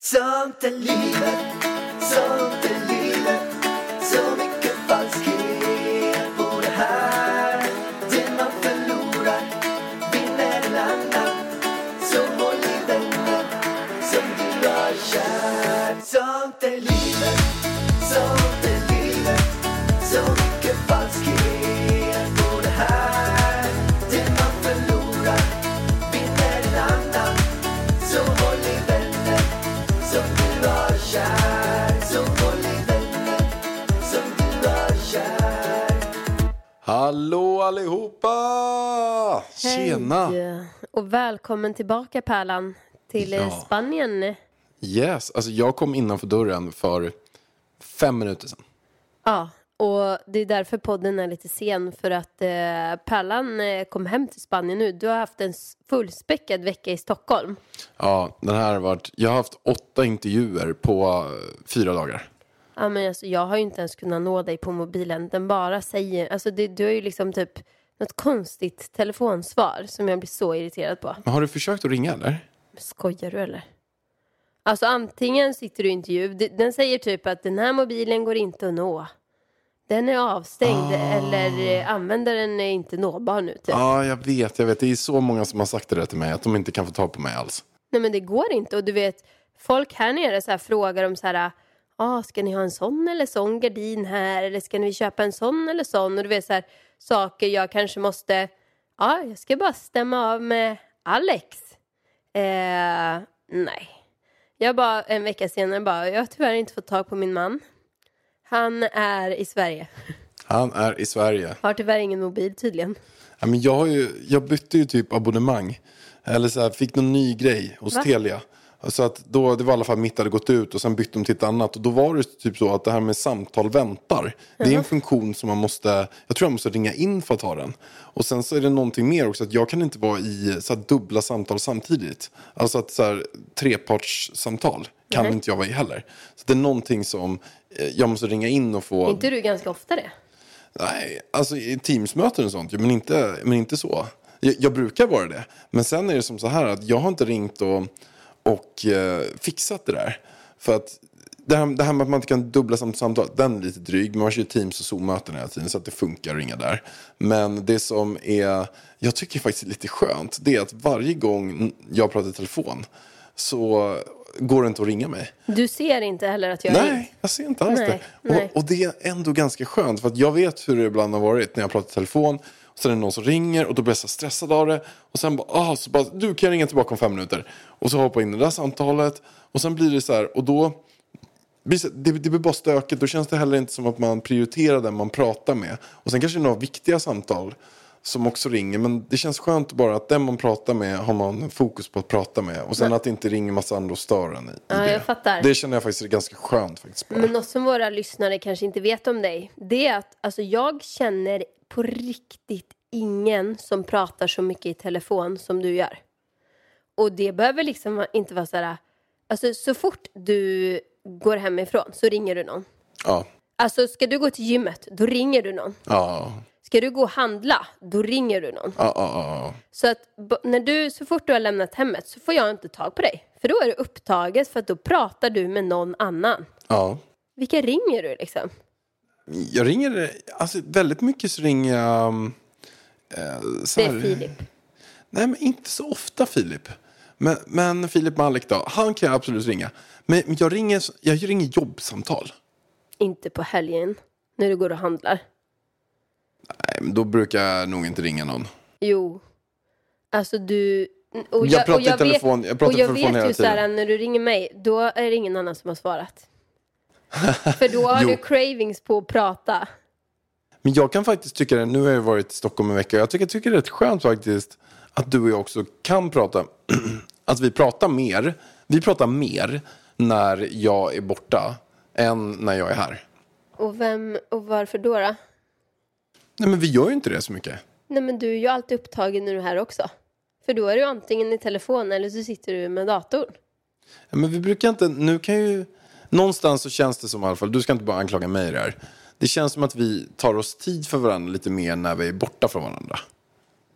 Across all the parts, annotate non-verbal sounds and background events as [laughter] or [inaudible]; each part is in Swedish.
Sånt är livet, Hallå allihopa! Tjena! Hej och välkommen tillbaka Pärlan till eh, Ja. Spanien. Yes, alltså jag kom innanför dörren för fem minuter sedan. Ja, och det är därför podden är lite sen för att eh, Pärlan eh, kom hem till Spanien nu. Du har haft en fullspäckad vecka i Stockholm. Ja, den här har varit, jag har haft åtta intervjuer på eh, fyra dagar. Ja, men alltså, jag har ju inte ens kunnat nå dig på mobilen. Den bara säger, alltså det, du har ju liksom typ något konstigt telefonsvar som jag blir så irriterad på. Men har du försökt att ringa eller? Skojar du eller? Alltså antingen sitter du i intervju, den säger typ att den här mobilen går inte att nå. Den är avstängd eller eh, användaren är inte nåbar nu typ. Ja, jag vet, jag vet. Det är så många som har sagt det där till mig, att de inte kan få tag på mig alls. Nej men det går inte och du vet, folk här nere så här frågar om så här, ah, ska ni ha en sån eller sån gardin här eller ska ni köpa en sån eller sån och du vet så här saker jag kanske måste, ja jag ska bara stämma av med Alex. Eh, nej. Jag bara en vecka senare bara, jag har tyvärr inte fått tag på min man. Han är i Sverige. [laughs] Han är i Sverige. Har tyvärr ingen mobil tydligen. Ja, men jag, har ju, jag bytte ju typ abonnemang. Eller så här, fick någon ny grej hos Va? Telia. Så att då, det var i alla fall mitt hade gått ut och sen bytte de till ett annat. Och då var det typ så att det här med samtal väntar. Det är en funktion som man måste, jag tror jag måste ringa in för att ha den. Och sen så är det någonting mer också att jag kan inte vara i så här, dubbla samtal samtidigt. Alltså att så här, trepartssamtal kan Nej. inte jag vara i heller. Så det är någonting som eh, jag måste ringa in och få. Är inte du ganska ofta det? Nej, alltså i Teamsmöten och sånt, men inte, men inte så. Jag, jag brukar vara det. Men sen är det som så här att jag har inte ringt och, och eh, fixat det där. För att det här, det här med att man inte kan dubbla samt samtal, den är lite dryg. Men man kör ju Teams och Zoom-möten hela tiden så att det funkar att ringa där. Men det som är, jag tycker faktiskt är lite skönt, det är att varje gång jag pratar i telefon så går det inte att ringa mig. Du ser inte heller att jag är Nej, jag ser inte alls Nej, det. Och, och det är ändå ganska skönt. För att jag vet hur det ibland har varit när jag pratar i telefon. Sen är det någon som ringer och då blir jag så stressad av det. Och sen bara, ah, så bara, du kan jag ringa tillbaka om fem minuter. Och så hoppar jag in i det där samtalet. Och sen blir det så här, och då det, det, blir bara stökigt. Då känns det heller inte som att man prioriterar den man pratar med. Och sen kanske det är några viktiga samtal som också ringer. Men det känns skönt bara att den man pratar med har man fokus på att prata med. Och sen att det inte ringer massa andra och stör en i, i Ja, det. jag fattar. Det känner jag faktiskt är ganska skönt faktiskt. Bara. Men något som våra lyssnare kanske inte vet om dig, det är att alltså, jag känner på riktigt ingen som pratar så mycket i telefon som du gör. Och det behöver liksom inte vara så här, alltså så fort du går hemifrån så ringer du någon. Ja. Alltså ska du gå till gymmet, då ringer du någon. Ja, Ska du gå och handla, då ringer du någon. ja, ja, ja. Så att när du, så fort du har lämnat hemmet så får jag inte tag på dig. För då är du upptaget för att då pratar du med någon annan. ja. Vilka ringer du liksom? Jag ringer, alltså väldigt mycket så ringer jag... um, Eh, så Det är här- Filip. Nej, men inte så ofta Filip. Men, men Filip Malik då, han kan jag absolut ringa. Men men jag ringer, jag ringer jobbsamtal. Inte på helgen, när du går och handlar. Nej, men då brukar jag nog inte ringa någon. Jo. Alltså du... Och Jag pratar i telefon- vet, jag pratar och jag telefon vet hela ju så här, tiden. när du ringer mig, då är det ingen annan som har svarat. För då har [laughs] du cravings på att prata. Men jag kan faktiskt tycka det, nu har jag varit i Stockholm en vecka, jag tycker, jag tycker det är rätt skönt faktiskt att du och jag också kan prata, [clears throat] att vi pratar mer, vi pratar mer när jag är borta än när jag är här. Och vem och varför då? då? Nej men vi gör ju inte det så mycket. Nej men du är ju alltid upptagen när du är här också. För då är du antingen i telefon eller så sitter du med datorn. Ja, Men vi brukar inte, nu kan ju, någonstans så känns det som i alla fall, du ska inte bara anklaga mig i det känns som att vi tar oss tid för varandra lite mer när vi är borta från varandra.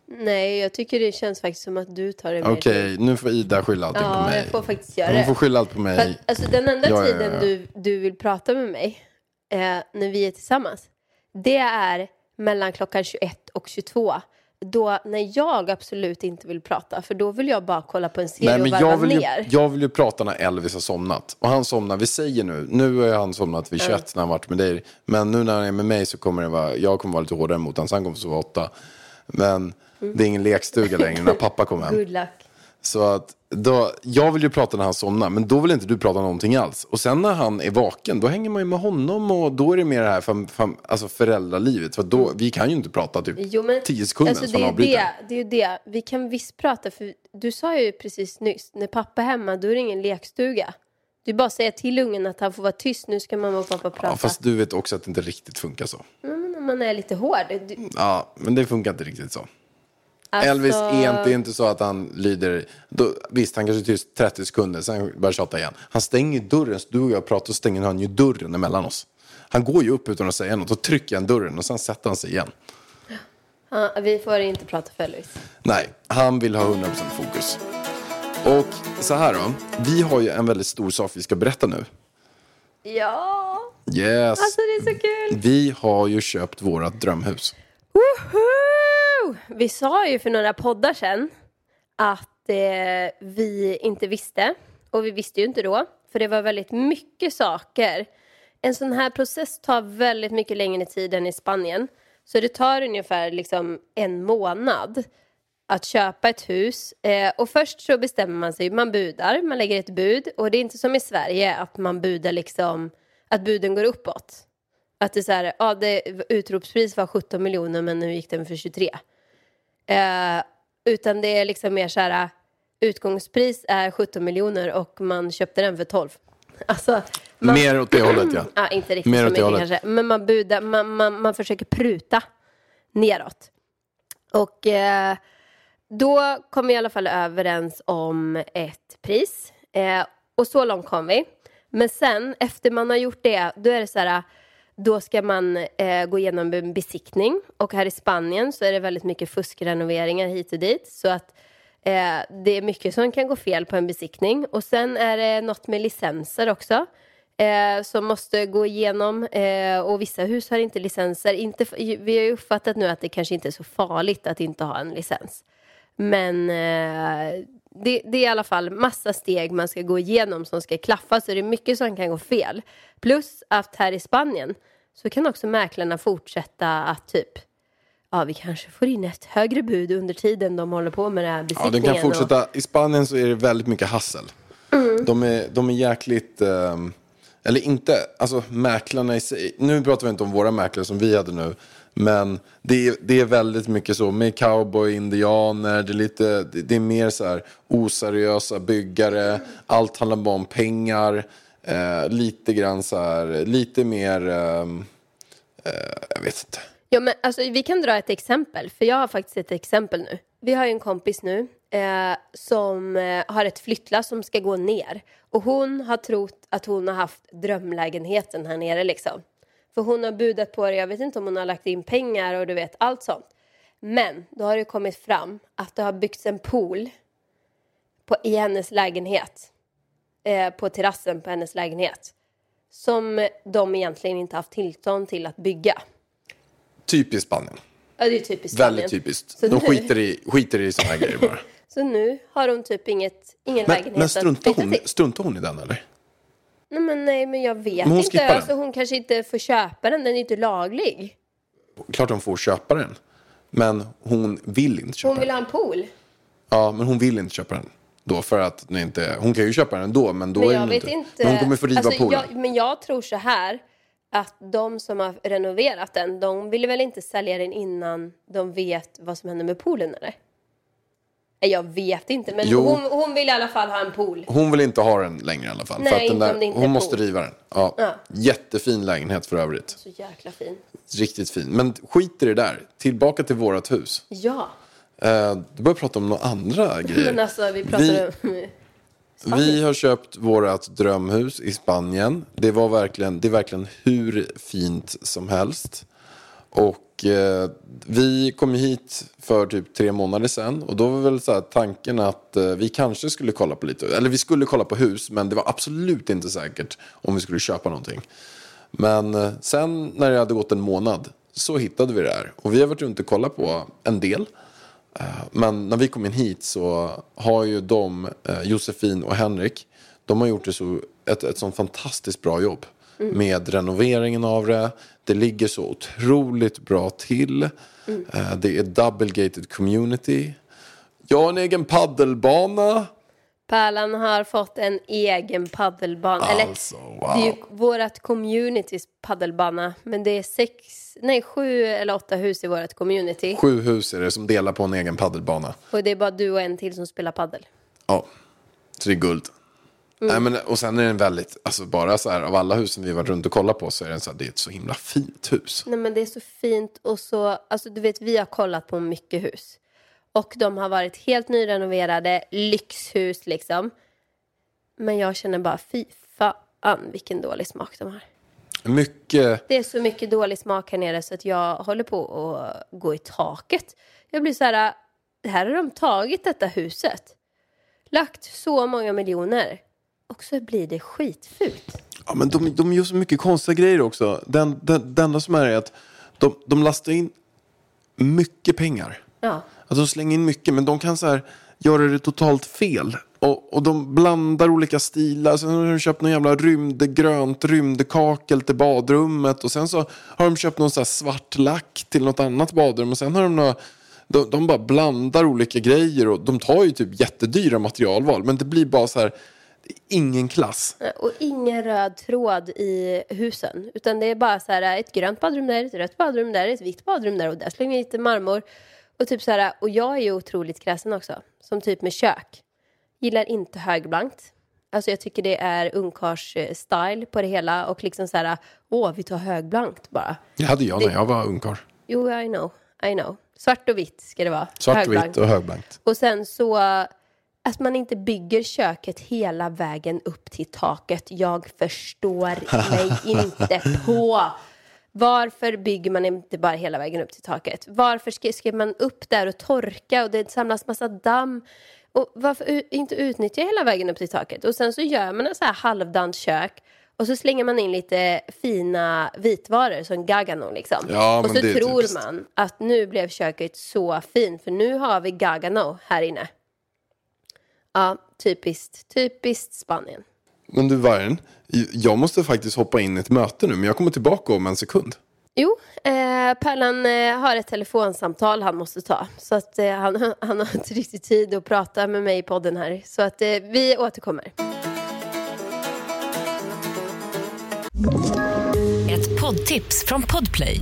Nej, jag tycker det känns faktiskt som att du tar det mer Okej, nu får Ida skylla allting på Ja, mig. jag får faktiskt göra Hon det. får skylla allt på mig. För att, alltså, den enda Ja, ja, tiden ja. Du, du vill prata med mig eh, när vi är tillsammans, det är mellan klockan 21 och 22. Då när jag absolut inte vill prata, för då vill jag bara kolla på en serie Nej, men och varva jag vill, ju, ner. jag vill ju prata när Elvis har somnat. Och han somnar, vi säger nu, nu har han somnat vid 21 när han varit med dig. Men nu när han är med mig så kommer det vara, jag kommer vara lite hårdare mot honom, så han kommer sova åtta. Men det är ingen lekstuga längre när pappa kommer hem. Good luck. Så att då, jag vill ju prata när han somnar, men då vill inte du prata någonting alls. Och sen när han är vaken, då hänger man ju med honom och då är det mer det här fam, fam, alltså föräldralivet. För då, vi kan ju inte prata typ Jo, men, 10 sekunder alltså, så det, är det, det är ju det. Vi kan visst prata, för du sa ju precis nyss, när pappa är hemma, då är det ingen lekstuga. Du bara säger till ungen att han får vara tyst, nu ska mamma och pappa prata. Ja, fast du vet också att det inte riktigt funkar så. Men om man är lite hård. Du, Ja, men det funkar inte riktigt så. Alltså, Elvis är inte, så att han lyder, då, visst han kanske är tyst 30 sekunder, sen börjar tjata igen. Han stänger dörren, så du och jag pratar, så stänger han ju dörren emellan oss. Han går ju upp utan att säga något, och trycker han dörren och sen sätter han sig igen. Ja, vi får inte prata för Elvis. Nej, han vill ha 100% fokus. Och så här då, vi har ju en väldigt stor sak vi ska berätta nu. Ja, Yes, alltså det är så kul. vi har ju köpt vårat drömhus. Woho! Vi sa ju för några poddar sedan att eh, vi inte visste. Och vi visste ju inte då, för det var väldigt mycket saker. En sån här process tar väldigt mycket längre tid än i Spanien. Så det tar ungefär liksom en månad att köpa ett hus. Eh, och först så bestämmer man sig, man budar, man lägger ett bud. Och det är inte som i Sverige att man budar liksom, att buden går uppåt. Att det är så här, ja det utropspris var 17 miljoner men nu gick den för 23. Eh, utan det är liksom mer så här, utgångspris är 17 miljoner och man köpte den för 12. [laughs] Alltså, man, Mer åt det hållet ja. [clears throat] Ja, inte riktigt Mer så mycket hållet. kanske. Men man, budar, man, man, man försöker pruta neråt. Och eh, då kom vi i alla fall överens om ett pris. Eh, och så långt kom vi. Men sen, efter man har gjort det, då är det så här, då ska man eh, gå igenom en besiktning. Och här i Spanien så är det väldigt mycket fuskrenoveringar hit och dit. Så att eh, det är mycket som kan gå fel på en besiktning. Och sen är det något med licenser också. Eh, som måste gå igenom Eh, och vissa hus har inte licenser. Inte, vi har ju uppfattat nu att det kanske inte är så farligt att inte ha en licens. Men eh, det, det är i alla fall massa steg man ska gå igenom som ska klaffa så det är mycket som kan gå fel. Plus att här i Spanien så kan också mäklarna fortsätta att typ Ja, vi kanske får in ett högre bud under tiden de håller på med den här Ja, besiktningen. den kan och- fortsätta. I Spanien så är det väldigt mycket hassel. Mm. De, är, de är jäkligt... ehm, eller inte, alltså mäklarna i sig. Nu pratar vi inte om våra mäklare som vi hade nu. Men det är, det är väldigt mycket så med cowboy, indianer. Det är, lite, det, är mer så här oseriösa byggare. Allt handlar bara om pengar. Eh, lite grann så här, lite mer... Ehm, eh, jag vet inte. Ja, men alltså, vi kan dra ett exempel, för jag har faktiskt ett exempel nu. Vi har ju en kompis nu eh, som eh, har ett flyttlass som ska gå ner. Och hon har trott att hon har haft drömlägenheten här nere liksom. För hon har budat på det, jag vet inte om hon har lagt in pengar och du vet allt sånt. Men då har det kommit fram att det har byggts en pool på, i hennes lägenhet. Eh, på terrassen på hennes lägenhet. Som de egentligen inte haft tillstånd till att bygga. Typiskt Spanien. Ja, det är typiskt Spanien. Väldigt typiskt. Så De nu- skiter i, skiter i här grejer bara. [laughs] Så nu har hon typ inget, ingen Men, lägenhet men struntar, hon, struntar hon i den eller? Nej men, nej, men jag vet hon inte. den. Alltså, hon kanske inte får köpa den, den är inte laglig. Klart hon får köpa den. Men hon vill inte köpa Hon vill den. ha en pool. Ja, men hon vill inte köpa den. Då för att den inte... Hon kan ju köpa den ändå, men då Men är den vet inte... inte. Men hon kommer få riva alltså, poolen. jag, Men jag tror så här. Att de som har renoverat den, de vill väl inte sälja den innan de vet vad som händer med poolen eller? Jag vet inte, men Jo. hon, hon vill i alla fall ha en pool. Hon vill inte ha den längre i alla fall. Nej, för att den inte där, hon måste riva den. Ja. Ja. Jättefin lägenhet för övrigt. Så jäkla fin. Riktigt fin. Men skit i det där. Tillbaka till vårat hus. Ja, Eh, du börjar prata om några andra [laughs] grejer. men alltså vi pratar om... Vi har köpt vårt drömhus i Spanien. Det, var verkligen, det är verkligen hur fint som helst. Och eh, vi kom hit för typ tre månader sedan. Och då var väl så tanken att eh, vi kanske skulle kolla på lite, eller vi skulle kolla på hus. Men det var absolut inte säkert om vi skulle köpa någonting. Men eh, sen när det hade gått en månad så hittade vi det här. Och vi har varit runt och kollat på en del. Eh, Men när vi kom in hit så har ju de, eh, Josefin och Henrik, de har gjort det så, ett, ett sånt fantastiskt bra jobb. Med renoveringen av det. Det ligger så otroligt bra till. Eh, Det är double gated community. Jag har en egen paddelbana. Pärlan har fått en egen paddelbana. Eller, Alltså, Det är ju wow. vårt communitys paddelbana. Men det är sex, nej sju eller åtta hus i vårt community. Sju hus är det som delar på en egen paddelbana. Och det är bara du och en till som spelar paddel. Ja, så det är guld. Mm. Nej, men, och sen är den väldigt, alltså bara så här av alla husen vi varit runt och kollat på så är den så här, det är ett så himla fint hus. Nej men det är så fint och så, alltså du vet vi har kollat på mycket hus. Och de har varit helt nyrenoverade, lyxhus liksom. Men jag känner bara fy fan vilken dålig smak de har. Mycket, Det är så mycket dålig smak här nere så att jag håller på att gå i taket. Jag blir så här, här har de tagit detta huset. Lagt så många miljoner. Och så blir det skitfult. ja men de, de gör så mycket konstiga grejer också. Den, den, det enda som är är att de, de lastar in mycket pengar. Ja. Alltså de slänger in mycket men de kan så här göra det totalt fel. Och, och de blandar olika stilar. Sen har de köpt någon jävla rymdgrönt rymdkakel till badrummet. Och sen så har de köpt någon så här svart lack till något annat badrum. Och sen har de några, de, de bara blandar olika grejer. Och de tar ju typ jättedyra materialval. Men det blir bara så här, ingen klass. Och ingen röd tråd i husen. Utan det är bara så här ett grönt badrum där, ett rött badrum där, ett vitt badrum där och där slänger vi lite marmor. Och typ så här, och jag är ju otroligt kräsen också. Som typ med kök. Gillar inte högblankt. Alltså jag tycker det är ungkars-style på det hela och liksom så här, åh vi tar högblankt bara. Det hade jag när jag var ungkarl. Jo, I know, I know. Svart och vitt ska det vara. Svart, Högblankt. vitt och högblankt. Och sen så att man inte bygger köket hela vägen upp till taket. Jag förstår mig [laughs] inte på. Varför bygger man inte bara hela vägen upp till taket? Varför ska man upp där och torka och det samlas massa damm? Och varför inte utnyttja hela vägen upp till taket? Och sen så gör man en så här halvdant kök och så slänger man in lite fina vitvaror som Gagano liksom. Ja, och så tror typiskt. man att nu blev köket så fint för nu har vi Gagano här inne. Ja, typiskt, typiskt Spanien. Men du Vargen, jag måste faktiskt hoppa in i ett möte nu. Men jag kommer tillbaka om en sekund. Jo, eh, Pärlan eh, har ett telefonsamtal han måste ta. Så att eh, han, [laughs] han har inte riktigt tid att prata med mig i podden här. Så att eh, vi återkommer. Ett poddtips från Podplay.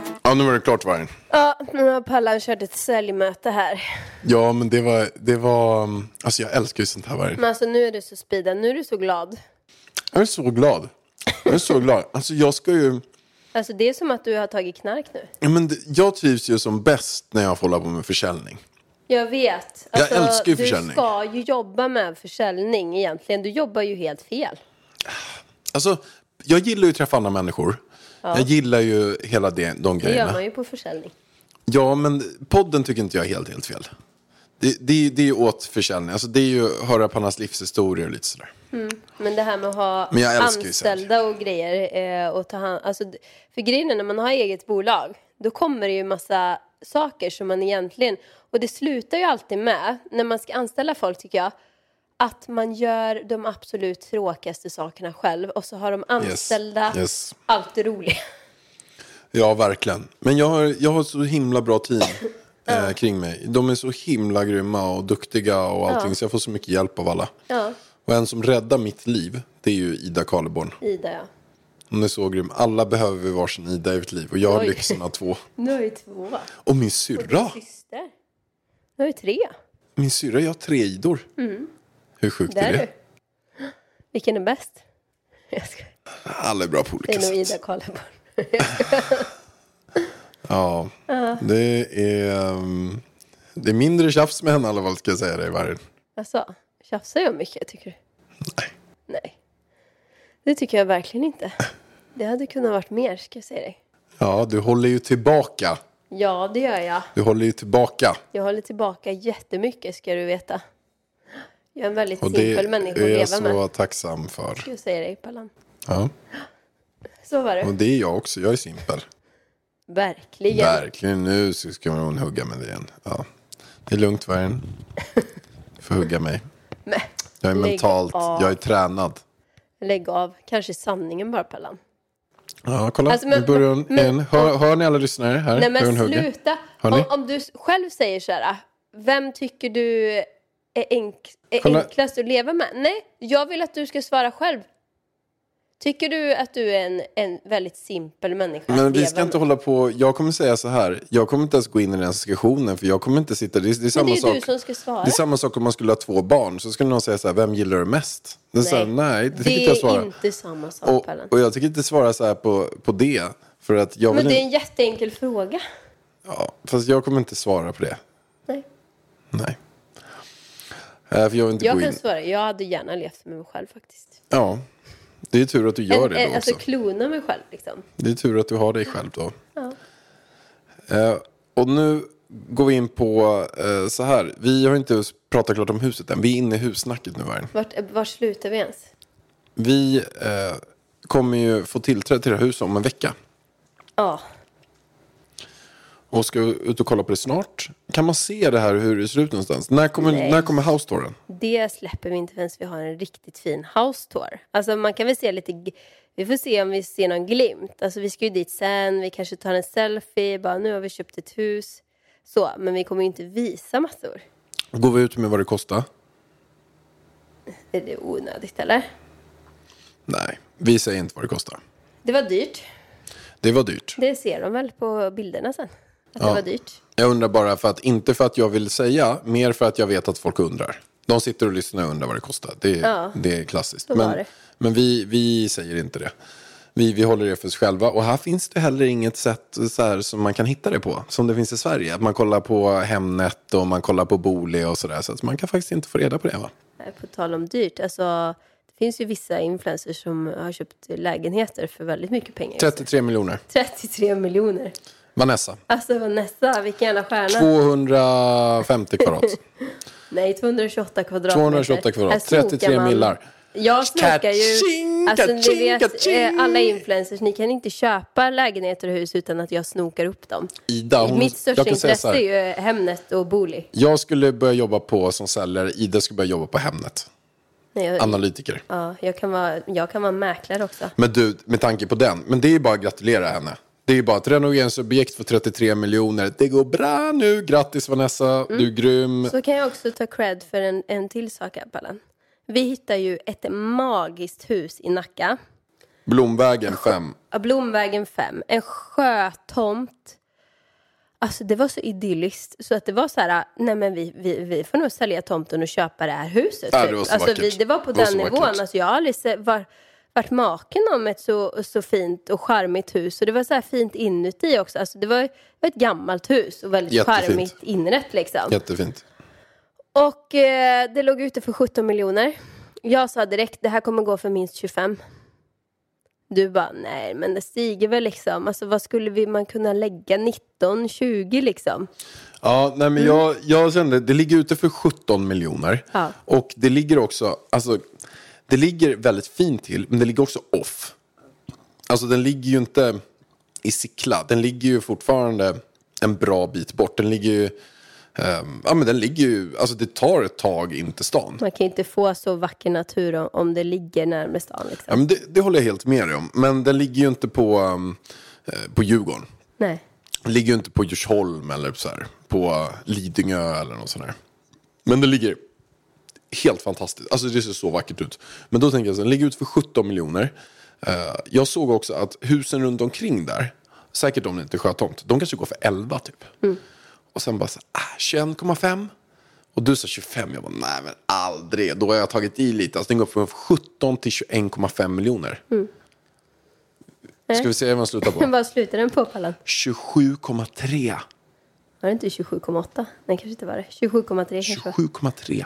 Ja, nu var det klart Vargen. Ja, nu har Pärlan kört ett säljmöte här. Ja, men det var, det var, um, alltså jag älskar ju sånt här Vargen. Men alltså nu är du så speedad, nu är du så glad. Jag är så glad. Jag är så glad. Alltså jag ska ju, Alltså det är som att du har tagit knark nu. ja, men det, jag trivs ju som bäst när jag får hålla på med försäljning. Jag vet. Jag Alltså, älskar ju Du försäljning. ska ju jobba med försäljning egentligen. Du jobbar ju helt fel. Alltså, jag gillar ju att träffa andra människor. Jag gillar ju hela det, de Det gör grejerna. man ju på försäljning. Ja, men podden tycker inte jag är helt, helt fel. Det, det, det är ju åt försäljning. Alltså det är ju att höra på hans livshistorier och lite sådär. Men det här med att ha anställda och grejer eh, och ta hand, alltså, För grejen är när man har eget bolag då kommer det ju massa saker som man egentligen och det slutar ju alltid med när man ska anställa folk tycker jag att man gör de absolut tråkigaste sakerna själv och så har de anställda yes. allt det roliga. Ja, verkligen. Men jag har, jag har så himla bra team [laughs] eh, kring mig. De är så himla grymma och duktiga och allting. Så jag får så mycket hjälp av alla. Ja, Och en som räddar mitt liv, det är ju Ida Karleborn. Ida ja. Hon är så grym. Alla behöver vi varsin Ida i vårt liv. Och jag har lyxen av två. [laughs] Nu är vi två. Och min syrra. Syster. Jag har ju tre. Min syrra gör tre idor. Hur sjukt. Där är det? du. Vilken är bäst? Jag ska, Alla är bra på det olika är nog sätt. Ida Karleborn. [laughs] Ja, det är, um, det är mindre tjafs med henne i alla fall ska jag säga det i världen. Alltså, tjafsar jag mycket tycker du? Nej. Nej. Det tycker jag verkligen inte. Det hade kunnat varit mer, ska jag säga dig. Ja, du håller ju tillbaka. Ja, det gör jag. Du håller ju tillbaka. Jag håller tillbaka jättemycket, ska du veta. Jag är en väldigt Och det simpel människa att är jag leva så med. tacksam för. Jag säga dig, Pallan. Ja. Så var det. Och det är jag också. Jag är simpel. Verkligen. Verkligen. Nu ska hon hugga med det igen. Ja. Det är lugnt, Vargen. Du får hugga mig. [laughs] Men, Jag är mentalt, av. jag är tränad. lägg av. Kanske sanningen bara, Pallan. Ja, kolla. Alltså, men- nu börjar hon men-. Hör, hör ni alla lyssnare här? Nej men sluta. Om, om du själv säger så här. Vem tycker du är, enk, är Kolla. enklast att leva med? Nej, jag vill att du ska svara själv. Tycker du att du är en, en väldigt simpel människa Men vi ska inte med? hålla på. Jag kommer säga så här. Jag kommer inte ens gå in i den här diskussionen. För jag kommer inte sitta. Det är, det är samma det är sak. du som ska svara. Det är samma sak om man skulle ha två barn. Så skulle någon säga så här. Vem gillar du mest? Så här, nej, det det inte är inte samma sak, Och, och jag tycker inte svara så här på, på det. För att jag Men det är en jätteenkel fråga. ja, Fast jag kommer inte svara på det. Nej. Nej. Eh, för jag vill inte Jag gå kan in. svara. Jag hade gärna levt med mig själv faktiskt. Ja. Det är tur att du gör En- det då alltså också. klona mig själv liksom. Det är tur att du har dig själv då. Eh, och nu går vi in på eh, så här. Vi har inte pratat klart om huset än. Vi är inne i hussnacket nu. Här. Vart, var slutar vi ens? Vi eh, kommer ju få tillträde till det här huset om en vecka. Ja. Och ska ut och kolla på det snart. Kan man se det här hur det ser ut någonstans? När kommer, Nej. när kommer house touren? Det släpper vi inte förrän vi har en riktigt fin house tour. Alltså man kan väl se lite, vi får se om vi ser någon glimt. Alltså vi ska ju dit sen, vi kanske tar en selfie, bara nu har vi köpt ett hus. Så, men vi kommer ju inte visa massor. Går vi ut med vad det kostar? Är det onödigt eller? Nej, vi säger inte vad det kostar. Det var dyrt. Det var dyrt. Det ser de väl på bilderna sen. Att Ja. det var dyrt. Jag undrar bara för att, inte för att jag vill säga, mer för att jag vet att folk undrar. De sitter och lyssnar och undrar vad det kostar. Det, är- Ja. det är klassiskt. Men, det. men vi, vi säger inte det. Vi, vi håller det för oss själva. Och här finns det heller inget sätt så här, som man kan hitta det på. Som det finns i Sverige. Att man kollar på Hemnet och man kollar på Booli och sådär. Så att man kan faktiskt inte få reda på det va? På tal om dyrt, alltså det finns ju vissa influencers som har köpt lägenheter för väldigt mycket pengar. just nu. 33 miljoner. 33 miljoner. Vanessa. Alltså Vanessa, vilken jävla stjärna. 250 kvadrat. [laughs] Nej, 228 kvadratmeter. 228 kvadrat. Här snokar 33 man- millar. Jag snokar ju... Alltså ni vet, eh, alla influencers, ni kan inte köpa lägenheter och hus utan att jag snokar upp dem. Ida, hon, Mitt största intresse är ju Hemnet och Booli. Jag skulle börja jobba på som säljare. Ida skulle börja jobba på Hemnet. Nej, jag, Analytiker. ja, jag, kan vara, jag kan vara mäklare också. Men du, med tanke på den. Men det är ju bara att gratulera henne. Det är bara ett renoveringsobjekt för 33 miljoner. Det går bra nu. Grattis Vanessa, du är grym. Så kan jag också ta cred för en, en till sak Pallan. Vi hittar ju ett magiskt hus i Nacka. Blomvägen 5. Ja, Blomvägen 5. En sjötomt. Alltså det var så idylliskt så att det var så här, nej men vi, vi, vi får nog sälja tomten och köpa det här huset. Ja, det typ. var så alltså, vackert. vi, det var på Det var den så nivån. vackert. Alltså, jag har aldrig sett, var, varit maken om ett så, så fint och charmigt hus. Och det var så här fint inuti också. Alltså, det var, ett gammalt hus och väldigt Jättefint. charmigt inrätt liksom. Jättefint. Och eh, det låg ute för 17 miljoner. Jag sa direkt, det här kommer gå för minst 25. Du bara, nej men det stiger väl liksom. Alltså vad skulle vi, man kunna lägga 19, 20 liksom? Ja, nej men jag, jag kände, det ligger ute för 17 miljoner. Ja. Och det ligger också, alltså, det ligger väldigt fint till, men det ligger också off. Alltså den ligger ju inte i Sickla, den ligger ju fortfarande en bra bit bort. Den ligger ju, ehm, ja men den ligger ju, alltså det tar ett tag in till stan. Man kan inte få så vacker natur om, om det ligger närmare stan Ja, liksom. men det, det håller jag helt med dig om. Men den ligger ju inte på, um, på Djurgården. Nej. Den ligger ju inte på Djursholm eller så här, på Lidingö eller något sånt där. Men den ligger helt fantastiskt. Alltså det ser så vackert ut. Men då tänker jag så här, den ligger ut för 17 miljoner. Eh, jag såg också att husen runt omkring där, säkert om det inte är sjötomt, de kanske går för 11 typ. Och sen bara så här, ah, 21,5. Och du sa 25, jag bara nej men aldrig. Då har jag tagit i lite, alltså den går från 17 till 21,5 miljoner. Ska vi se vad den slutar på? [laughs] Vad slutar den på Pallan? 27,3. Var det inte 27,8? Nej, kanske inte var det. 27,3 kanske. var. 27,3.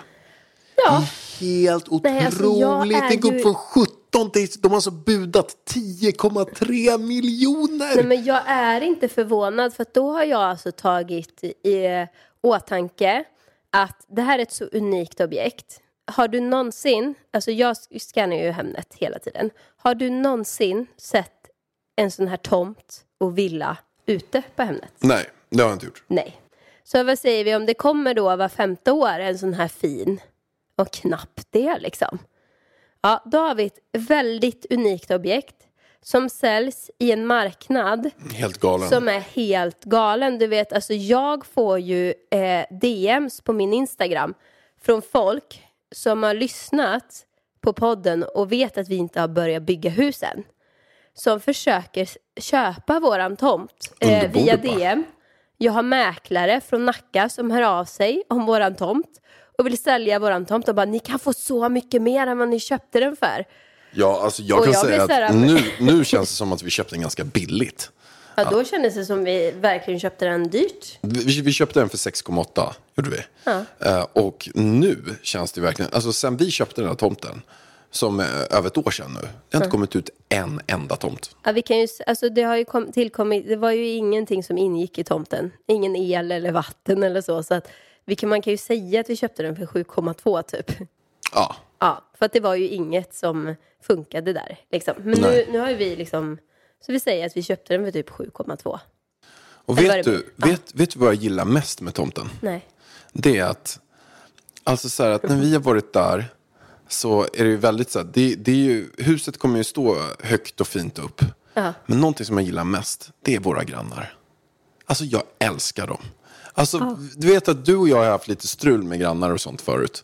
Ja, Helt otroligt. Nej, alltså, är det går ju- upp från 17 till, de har alltså budat 10,3 miljoner. Nej, men jag är inte förvånad för då har jag alltså tagit i åtanke att det här är ett så unikt objekt. Har du någonsin, alltså jag scannar ju Hemnet hela tiden. Har du någonsin sett en sån här tomt och villa ute på Hemnet? Nej, det har jag inte gjort. Nej. Så vad säger vi om det kommer då var femte år en sån här fin och knappt det liksom. Ja, då har vi ett väldigt unikt objekt som säljs i en marknad Helt galen. som är helt galen. Du vet, alltså jag får ju eh, DMs på min Instagram från folk som har lyssnat på podden och vet att vi inte har börjat bygga husen. Som försöker köpa våran tomt eh, via? DM. Jag har mäklare från Nacka som hör av sig om våran tomt och vill sälja våran tomt och bara ni kan få så mycket mer än vad ni köpte den för. Ja, alltså jag Och kan jag säga att här- nu, [laughs] nu känns det som att vi köpte den ganska billigt. Ja, då kändes det som vi verkligen köpte den dyrt. Vi, vi köpte den för 6,8, gjorde vi. Eh, och nu känns det verkligen, alltså sen vi köpte den här tomten, som över ett år sedan nu, det har inte kommit ut en enda tomt. Ja, vi kan ju, alltså det har ju kom, tillkommit, det var ju ingenting som ingick i tomten. Ingen el eller vatten eller så. Så att vi kan, man kan ju säga att vi köpte den för 7,2 typ. Ja, Ja, för att det var ju inget som funkade där. Liksom. Men nu, Nej. nu har ju vi liksom, så vi säger att vi köpte den för typ 7,2. och vet det du, vet, vet du vad jag gillar mest med tomten? Nej. Det är att, alltså så att när vi har varit där så är det ju väldigt så här, det, det är ju, huset kommer ju stå högt och fint upp. Ja. Men någonting som jag gillar mest, det är våra grannar. Alltså jag älskar dem. Alltså, du vet att du och jag har haft lite strul med grannar och sånt förut.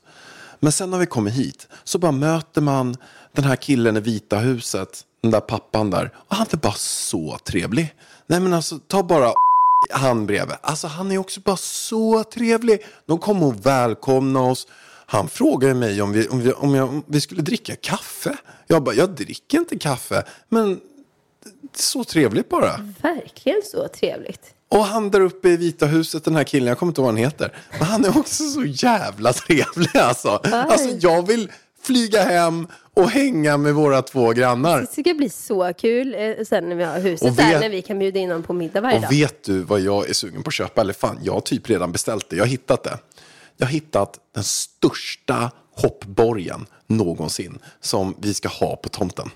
Men sen när vi kommer hit så bara möter man den här killen i vita huset, den där pappan där. Och han är bara så trevlig. Nej men alltså, ta bara han bredvid. Alltså han är också bara så trevlig. De kom och välkomnade oss. Han frågade mig om vi, om vi, om jag, om vi skulle dricka kaffe. Jag bara, jag dricker inte kaffe. Men så trevligt bara. Verkligen så trevligt. Och han där uppe i Vita huset, den här killen, jag kommer inte ihåg vad han heter. Men han är också så jävla [laughs] trevlig alltså. Alltså jag vill flyga hem och hänga med våra två grannar. Det ska bli så kul eh, sen när vi har huset Och där, vet- när vi kan bjuda in dem på middag varje Och dag. vet du vad jag är sugen på att köpa? Eller fan, jag har typ redan beställt det. Jag har hittat det. Jag har hittat den största hoppborgen någonsin som vi ska ha på tomten.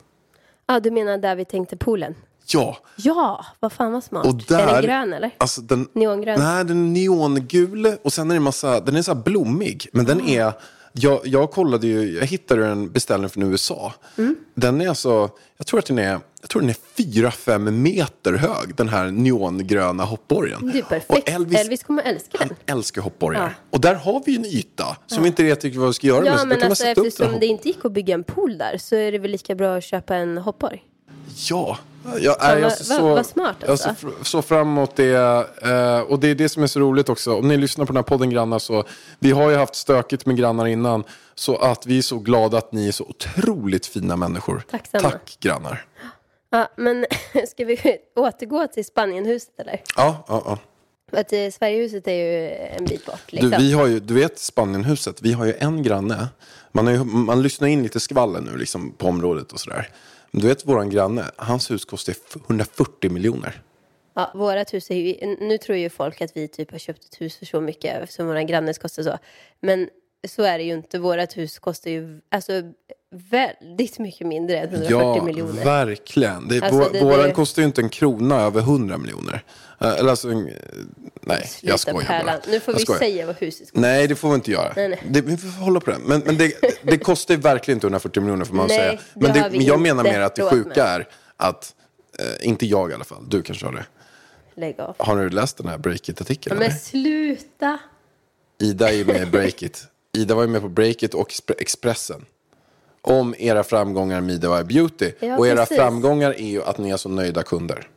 Ja, du menar där vi tänkte poolen? Ja, Ja, vad fan vad smart. och där... Är den grön eller? Alltså den, Neongrön? Nej, den är neongul och sen är det massa, den är så blommig. Men den är, jag, jag kollade ju, jag hittade en beställning från USA. Mm. Den är alltså, jag tror att den är, jag tror den är 4-5 meter hög, den här neongröna hoppborgen. Det är perfekt. Elvis, Elvis, kommer älska den. han älskar hoppborgar. Ja. Och där har vi ju en yta som vi inte vet vad vi ska göra med. Ja, så då men alltså eftersom det inte gick att bygga en pool där så är det väl lika bra att köpa en hoppborg. Ja, jag, är, jag ser vad- så, vad smart, jag alltså. ser fr- så fram emot det. eh, och det är det som är så roligt också. Om ni lyssnar på den här podden grannar så, vi har ju haft stökigt med grannar innan. Så att vi är så glada att ni är så otroligt fina människor. Tacksamma. Tack grannar. Ja, men [laughs] ska vi återgå till Spanienhuset eller? Ja, ja, ja. Att eh, Sverigehuset är ju en bit bort. Du, Liksom. vi har ju, du vet Spanienhuset, vi har ju en granne. Man, har ju, man lyssnar in lite skvaller nu liksom, på området och sådär. Men du vet våran granne, hans hus kostar 140 miljoner. Ja, vårat hus är ju, nu tror ju folk att vi typ har köpt ett hus för så mycket eftersom våran grannes kostar så. Men så är det ju inte. Vårat hus kostar ju alltså väldigt mycket mindre än 140 Ja, miljoner. verkligen. Det, Alltså, det- våran det- kostar ju inte en krona över 100 miljoner. Eh, Eller alltså, nej, jag Sluta, skojar Pärlan. bara. Nu får Jag vi skojar. säga vad huset kostar. Nej, det får vi inte göra. Nej, nej. Det, vi får hålla på det. Men, men det, det kostar ju verkligen inte 140 miljoner får man Nej, säga. Men, det, men jag menar mer att det sjuka med. är att, eh, inte jag i alla fall, du kanske har det. Lägg av. Har du läst den här Breakit-artikeln? Men eller? sluta! Ida är ju med i Breakit. Ida var ju med på Breakit och Expre- Expressen. Om era framgångar med Ida Beauty. Ja, och era precis. framgångar är ju att ni är så nöjda kunder.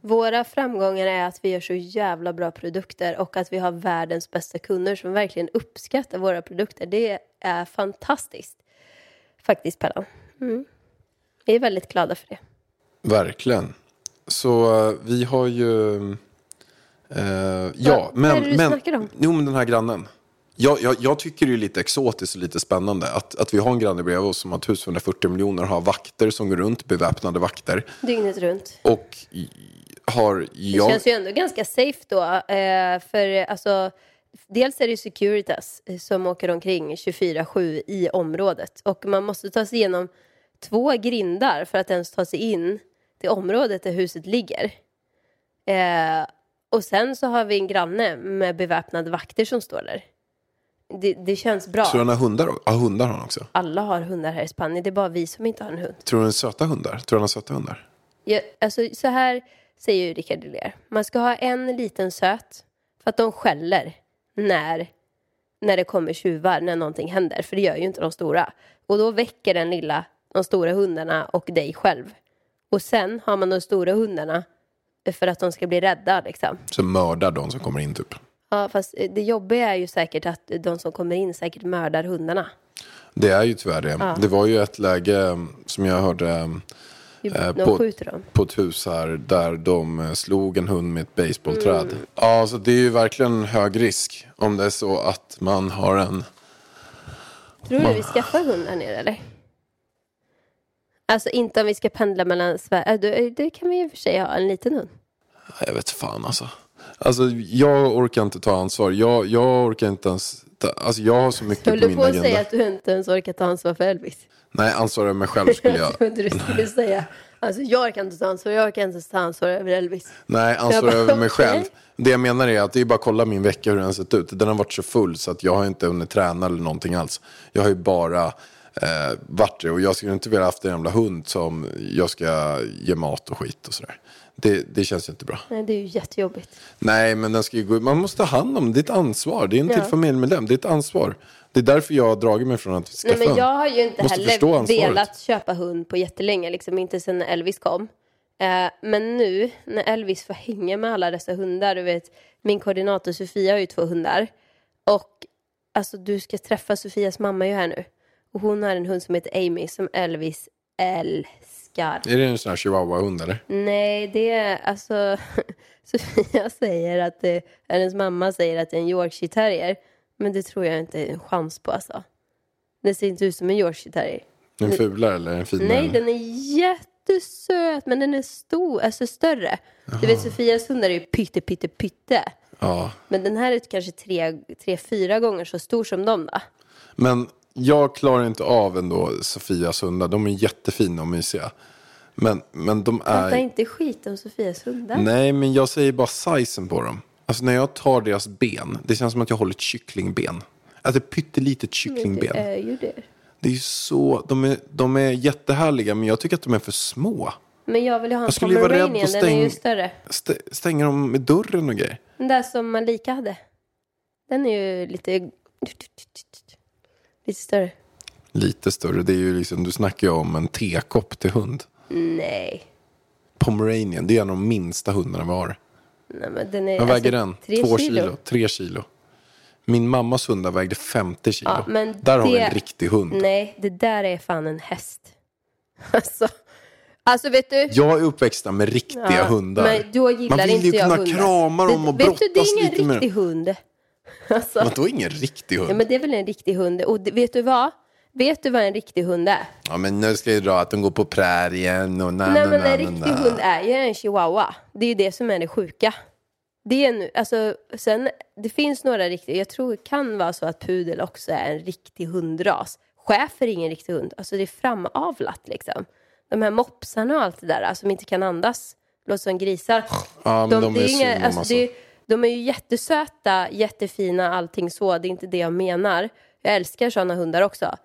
Våra framgångar är att vi gör så jävla bra produkter och att vi har världens bästa kunder som verkligen uppskattar våra produkter. Det är fantastiskt. Faktiskt, Pellan. Mm. Vi är väldigt glada för det. Verkligen. Så eh, vi har ju... Eh, ja, vad är det men... du men snackar om? Jo, men den här grannen. Jag, jag, jag tycker det är lite exotiskt och lite spännande att, att vi har en granne bredvid oss som har 1240 miljoner, har vakter som går runt, beväpnade vakter. Dygnet runt. Och har... Det Jag, känns ju ändå ganska safe då. Eh, för alltså, dels är det Securitas eh, som åker omkring 24-7 i området. Och man måste ta sig igenom två grindar för att ens ta sig in till området där huset ligger. Eh, och sen så har vi en granne med beväpnade vakter som står där. Det, det känns bra. tror du han har hundar? Ja, hundar har han också. Alla har hundar här i Spanien. Det är bara vi som inte har en hund. Tror du han är söta hundar? Tror du han har söta hundar? Ja, alltså, så här säger ju Rickard Deler. Man ska ha en liten söt för att de skäller när, när det kommer tjuvar, när någonting händer. För det gör ju inte de stora. Och då väcker den lilla de stora hundarna och dig själv. Och sen har man de stora hundarna för att de ska bli rädda liksom. Så mördar de som kommer in typ. Ja, fast det jobbiga är ju säkert att de som kommer in säkert mördar hundarna. Det är ju tyvärr det. Ja. Det var ju ett läge eh, som jag hörde Eh, på- på ett hus här där de eh, slog en hund med ett baseballträd. Mm. Ja, så det är ju verkligen en hög risk om det är så att man har en... Tror du vi skaffar hund här nere eller? Alltså inte om vi ska pendla mellan Sverige. Äh, Det, det kan vi i och för sig ha, en liten hund. Jag vet fan alltså. Alltså jag orkar inte ta ansvar. Jag, jag orkar inte ens... Ta, alltså jag har så mycket Höll på du min på att agenda. säga att du inte ens orkar ta ansvar för Elvis? Nej, ansvar över mig själv skulle jag... [laughs] Jag trodde du skulle säga. Alltså jag kan inte ta ansvar, jag kan inte ta ansvar över Elvis. Nej, ansvar bara, över mig själv. Det jag menar är att det är bara att kolla min vecka hur den har sett ut. Den har varit så full så att jag har inte hunnit träna eller någonting alls. Jag har ju bara eh, varit det. Och jag skulle inte vilja haft en jävla hund som jag ska ge mat och skit och sådär. Det, det känns ju inte bra. Nej, det är ju jättejobbigt. Nej, men den ska ju gå Man måste ta hand om ett ansvar. Det är en Ja. till familjemedlem. Det är ett ansvar. Det är därför jag har dragit mig från att skaffa Nej, men jag har ju inte Måste förstå heller ansvaret. velat köpa hund på jättelänge, liksom inte sedan Elvis kom. Eh, men nu när Elvis får hänga med alla dessa hundar, du vet, min koordinator Sofia har ju två hundar. Och alltså du ska träffa Sofias mamma ju här nu. Och hon har en hund som heter Amy som Elvis älskar. Är det en sån här chihuahua-hund eller? Nej, det är alltså... [laughs] Sofia säger att det, hennes mamma säger att det är en Yorkshire terrier. Men det tror jag inte är en chans på alltså. Det ser inte ut som en Yorkshire terrier. En fulare eller en finare? Nej, den är jättesöt, men den är stor, alltså större. Du vet, Sofias hundar är ju pytte, pytte, pytte. Ja. Men den här är kanske tre, tre, fyra gånger så stor som de då. Men jag klarar inte av ändå Sofias hundar. De är jättefina och mysiga. Men, men de Prata är... inte skit om Sofias hundar. Nej, men jag säger bara sizen på dem. Alltså när jag tar deras ben, det känns som att jag håller ett kycklingben. Alltså ett pyttelitet det kycklingben. är ju det. Det är ju så, de är, de är jättehärliga, men jag tycker att de är för små. Men jag vill ju ha en Jag skulle ju vara rädd pomeranian, att den är ju stäng- större. St- stänger dem med dörren och grejer. Den där som Malika hade. Den är ju lite... Lite större. Lite större, det är ju liksom, du snackar ju om en tekopp till hund. Nej. Pomeranian, det är en av de minsta hundarna vi har. Nej men den är... Vad väger alltså, den? Tre Två kilo. kilo. Tre kilo. Min mammas hundar vägde 50 kilo. Ja, men Där har vi det- en riktig hund. Nej, det där är fan en häst. [laughs] Alltså, alltså vet du? Jag är uppväxt med riktiga Ja, hundar. Men då gillar Man vill inte ju jag kunna hundar. krama dem och Det- Vet du, det brottas är ingen lite med riktig dem. hund. [laughs] Alltså, Men då är ingen riktig hund. ja, men det är väl en riktig hund. Och vet du vad? Vet du vad en riktig hund är? Ja, men nu ska jag dra att de går på prärien och na, Nej na, men na, en riktig hund är ju en chihuahua. Det är ju det som är det sjuka. Det är nu, alltså, sen, det finns några riktiga, jag tror det kan vara så att pudel också är en riktig hundras. Schäfer är ingen riktig hund, alltså det är framavlat liksom. De här mopsarna och allt det där, alltså, som inte kan andas, låter som grisar. Ja, men de, det är inga- synd om alltså, alltså. det, de är ju jättesöta, jättefina, allting så. Det är inte det jag menar. Jag älskar sådana hundar också.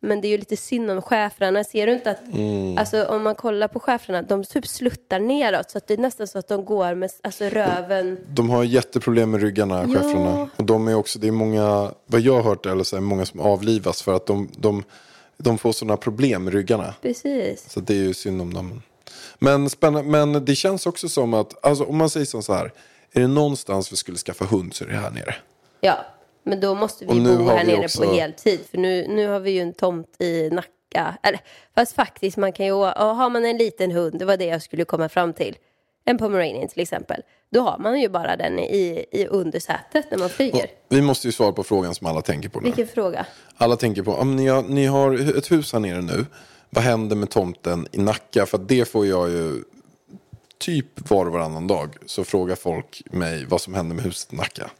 Men det är ju lite synd om schäfrarna. Ser du inte att, Mm. alltså om man kollar på schäfrarna, de typ sluttar neråt. Så att det är nästan så att de går med alltså, röven. De har jätteproblem med ryggarna, Ja. schäfrarna. Och de är också, det är många, vad jag har hört eller så är många som avlivas för att de, de, de får sådana problem med ryggarna. Precis. Så det är ju synd om dem. Men, spännande, men det känns också som att, alltså, om man säger så här, är det någonstans vi skulle skaffa hund så är det här nere. Ja, men då måste vi Och bo här vi nere också- på heltid. För nu, nu har vi ju en tomt i Nacka. Eller, fast faktiskt, man kan ju, ja, har man en liten hund, det var det jag skulle komma fram till. En pomeranian till exempel. Då har man ju bara den i, i undersätet när man flyger. Vi måste ju svara på frågan som alla tänker på nu. Vilken fråga. Alla tänker på, om ni har, ni har ett hus här nere nu. Vad händer med tomten i Nacka? För det får jag ju typ var och varannan dag. Så frågar folk mig vad som händer med huset i Nacka.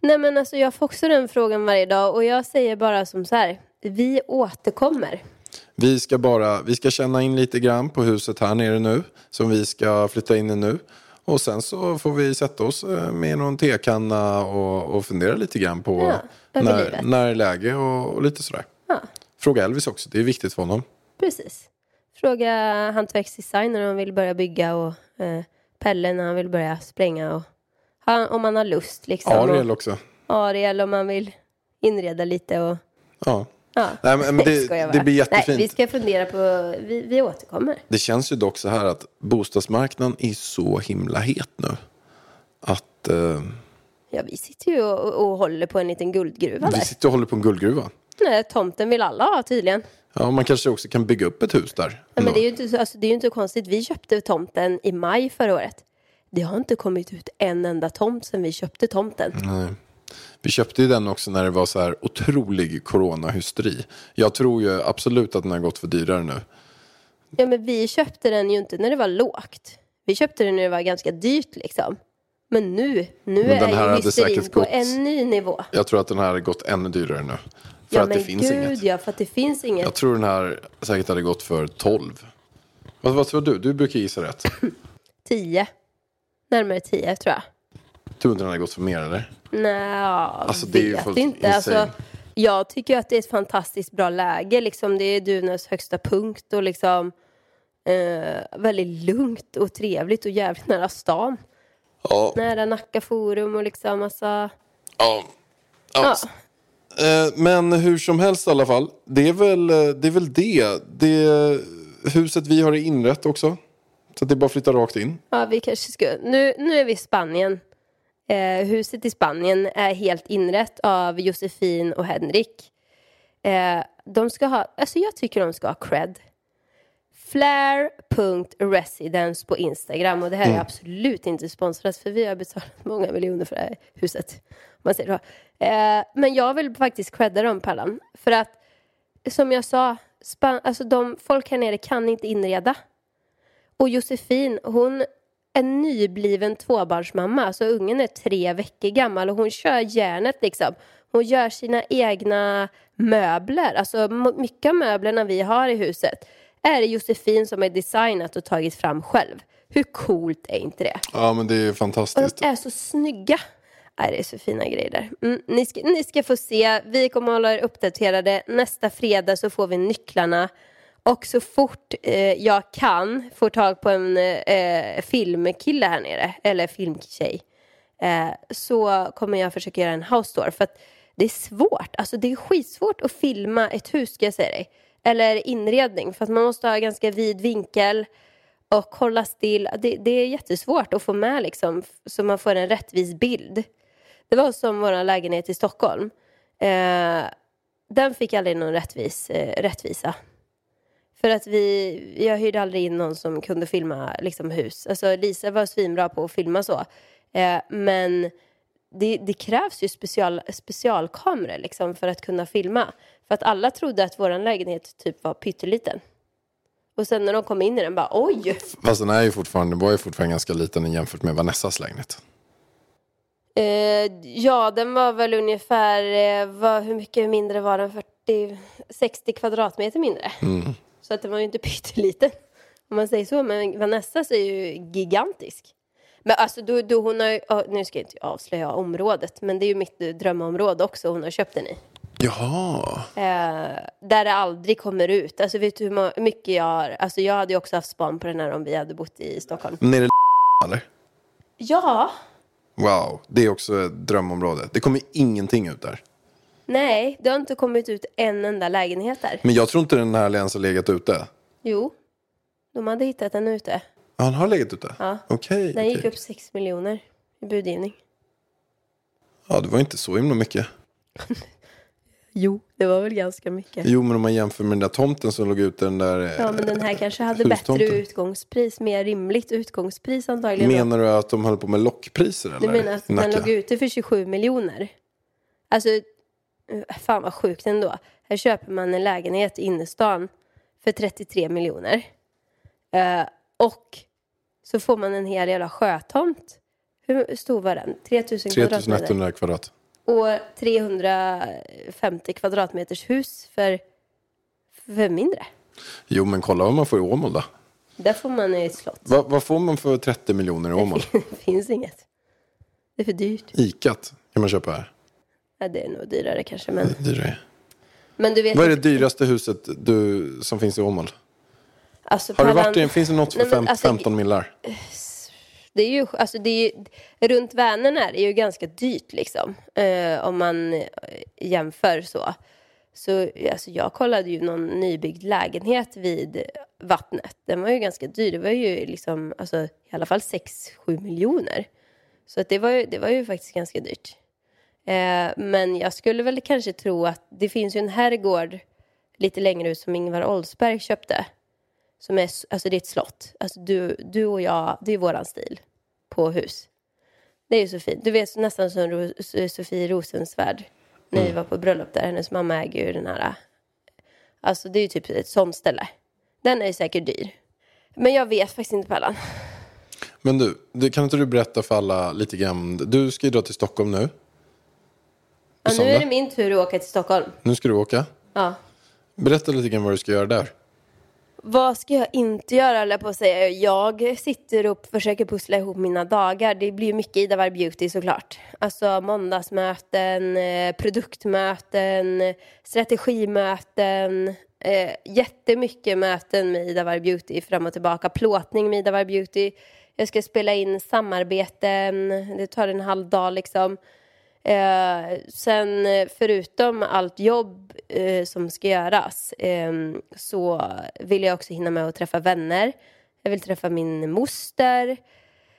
Nej men alltså jag får också den frågan varje dag och jag säger bara som så här. Vi återkommer. Vi ska bara, vi ska känna in lite grann på huset här nere nu. Som vi ska flytta in i nu. Och sen så får vi sätta oss eh, med någon tekanna och, och fundera lite grann på Ja, när, när är läge och, och lite sådär. Ja, Fråga Elvis också, det är viktigt för honom. precis. Fråga hantverksdesign när han vill börja bygga och eh, Pelle när han vill börja spränga och han, om man har lust liksom. Ariel också. Ariel om man vill inreda lite och Ja. ja. Nej, men det, [laughs] det blir jättefint. Nej, vi ska fundera på, vi, vi återkommer. Det känns ju dock så här att bostadsmarknaden är så himla het nu. Att eh, Ja, vi sitter ju och, och håller på en liten guldgruva vi där. sitter och håller på en guldgruva. Nej, tomten vill alla ha tydligen. Ja, man kanske också kan bygga upp ett hus där. Nej, men det är ju inte, så- alltså, det är inte konstigt. Vi köpte tomten i maj förra året. Det har inte kommit ut en enda tomt sedan vi köpte tomten. Nej. Vi köpte ju den också när det var så här otrolig coronahysteri. Jag tror ju absolut att den har gått för dyrare nu. Ja, men vi köpte den ju inte när det var lågt. Vi köpte den när det var ganska dyrt liksom. Men nu, nu Men är ju hysterin på en ny nivå. Jag tror att den här har gått ännu dyrare nu. För ja, att men det finns gud inget. ja, för att det finns inget. Jag tror den här säkert hade gått för 12. Vad, vad tror du? Du brukar gissa rätt. [clears throat] Tio. Närmare tio tror jag. Tror du inte den hade gått för mer eller? Nej, Alltså, det är vet fullt inte. Alltså, jag tycker att det är ett fantastiskt bra läge. Liksom, det är Duvnäs högsta punkt och liksom eh, väldigt lugnt och trevligt och jävligt nära stan. Ja. Nära Nacka forum och liksom alltså. ja. Ja. ja. Eh, Men hur som helst i alla fall. Det är väl eh, det. Är väl det. det huset vi har är inrett också. Så det är bara att flytta rakt in. Ja, vi kanske ska. Nu, nu är vi i Spanien. Eh, huset i Spanien är helt inrett av Josefin och Henrik. Eh, de ska ha, alltså jag tycker de ska ha cred. Flair.residence på Instagram och det här är absolut inte sponsrat för vi har betalat många miljoner för det här huset. Man säger så. Eh, men jag vill faktiskt credda dem Pallan. För att som jag sa, span- alltså de, folk här nere kan inte inreda. Och Josefin, hon är nybliven tvåbarnsmamma. Alltså ungen är tre veckor gammal och hon kör järnet liksom. Hon gör sina egna möbler. Alltså mycket av möblerna vi har i huset är det Josefin som är designat och tagit fram själv. Hur coolt är inte det? Ja men det är Och fantastiskt. de är så snygga. Nej, det är så fina grejer där. Mm, ni, ska, ni ska få se. Vi kommer att hålla er uppdaterade. Nästa fredag så får vi nycklarna. Och så fort eh, jag kan få tag på en eh, filmkille här nere, eller filmtjej, eh, så kommer jag försöka göra en house tour. För att det är svårt, alltså det är skitsvårt att filma ett hus ska jag säga dig. Eller inredning, för att man måste ha ganska vid vinkel och hålla still. Det, det är jättesvårt att få med liksom, så man får en rättvis bild. Det var som vår lägenhet i Stockholm. Eh, den fick aldrig någon rättvis, eh, rättvisa. För att vi, jag hyrde aldrig in någon som kunde filma liksom, hus. Alltså Lisa var svinbra på att filma så. Eh, men det, det krävs ju special, specialkameror liksom, för att kunna filma. För att alla trodde att vår lägenhet typ var pytteliten. Och sen när de kom in i den bara oj! Fast den är ju fortfarande, var ju fortfarande ganska liten jämfört med Vanessas lägenhet. Eh, ja, den var väl ungefär, eh, vad, hur mycket mindre var den? 40, 60 kvadratmeter mindre. Så att den var ju inte [laughs] pytteliten. Om man säger så. Men Vanessas är ju gigantisk. Men alltså då, då hon har nu ska jag inte avslöja området, men det är ju mitt eh, drömområde också hon har köpt den i. Jaha. Eh, där det aldrig kommer ut. Alltså vet du hur mycket jag har, alltså jag hade ju också haft span på den här om vi hade bott i Stockholm. Men är det [laughs] eller? Ja, Wow, det är också ett drömområde. Det kommer ingenting ut där. nej, det har inte kommit ut en enda lägenhet där. Men jag tror inte den här ens har legat ute. Jo, De hade hittat den ute. Ja, han har legat ute? Ja. Okej. Den gick okej. upp 6 miljoner i budgivning. Ja, det var inte så himla mycket. [laughs] Jo, det var väl ganska mycket. Jo, men om man jämför med den där tomten som låg ute, den där... Ja, men den här kanske hade bättre utgångspris, mer rimligt utgångspris antagligen. Menar du att de höll på med lockpriser eller? Du menar att I den Nacka? låg ute för 27 miljoner? Alltså, eh, fan vad sjukt ändå. Här köper man en lägenhet i innerstan för 33 miljoner. Eh, och så får man en hel jävla sjötomt. Hur stor var den? 3000 kvadratmeter. 3100 kvadrat. Och 350 kvadratmeters hus för, för mindre. Jo, men kolla vad man får i Åmål då. Där får man ett slott. Va, vad får man för 30 miljoner i Åmål? [laughs] Det finns inget. Det är för dyrt. Icat kan man köpa här. Ja, det är nog dyrare kanske. Men, Dyrare. men du vet Vad är det dyraste huset du, som finns i Åmål? Alltså, Har du varit i, finns det något för Nej, fem, alltså, 15 millar? Det är ju, alltså det är ju, runt Vänern är det ju ganska dyrt liksom. Eh, om man eh, jämför så. Så alltså, jag kollade ju någon nybyggd lägenhet vid vattnet. Den var ju ganska dyr. Det var ju liksom, alltså, i alla fall 6-7 miljoner. Så att det, var ju, det var ju faktiskt ganska dyrt. Eh, men jag skulle väl kanske tro att det finns ju en herrgård lite längre ut som Ingvar Oldsberg köpte. Som är, alltså det är ett slott. Alltså du, du och jag, det är våran stil på hus. Det är ju så fint. Du vet nästan som Sofie Rosensvärd. När vi var på bröllop där. Hennes mamma äger ju den här. Alltså det är ju typ ett sånt ställe. Den är säkert dyr. Men jag vet faktiskt inte Pallan. Men du, det, kan inte du berätta för alla lite grann? Du ska ju dra till Stockholm nu. Ja, nu är det min tur att åka till Stockholm. Nu ska du åka. Ja. Berätta lite grann vad du ska göra där. Vad ska jag inte göra, eller på att säga. Jag sitter och försöker pussla ihop mina dagar. Det blir mycket Ida Varg Beauty såklart. Alltså måndagsmöten, eh, produktmöten, strategimöten. Eh, jättemycket möten med Ida Varg Beauty fram och tillbaka. Plåtning med Ida Varg Beauty. Jag ska spela in samarbeten. Det tar en halv dag liksom. Eh, sen eh, förutom allt jobb eh, som ska göras eh, så vill jag också hinna med att träffa vänner. Jag vill träffa min moster.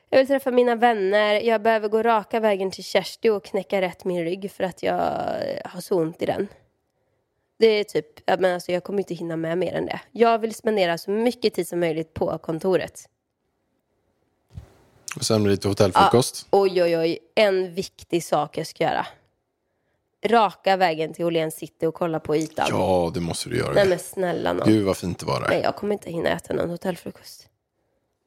Jag vill träffa mina vänner. Jag behöver gå raka vägen till Kersti och knäcka rätt min rygg för att jag eh, har så ont i den. Det är typ, men alltså jag kommer inte hinna med mer än det. Jag vill spendera så mycket tid som möjligt på kontoret. Och sen lite hotellfrukost. Oj, oj, oj. En viktig sak jag ska göra. Raka vägen till Åhléns city och kolla på ytan. Ja, det måste du göra. Nej men snälla nån. Gud vad fint det var där. Nej, jag kommer inte hinna äta någon hotellfrukost.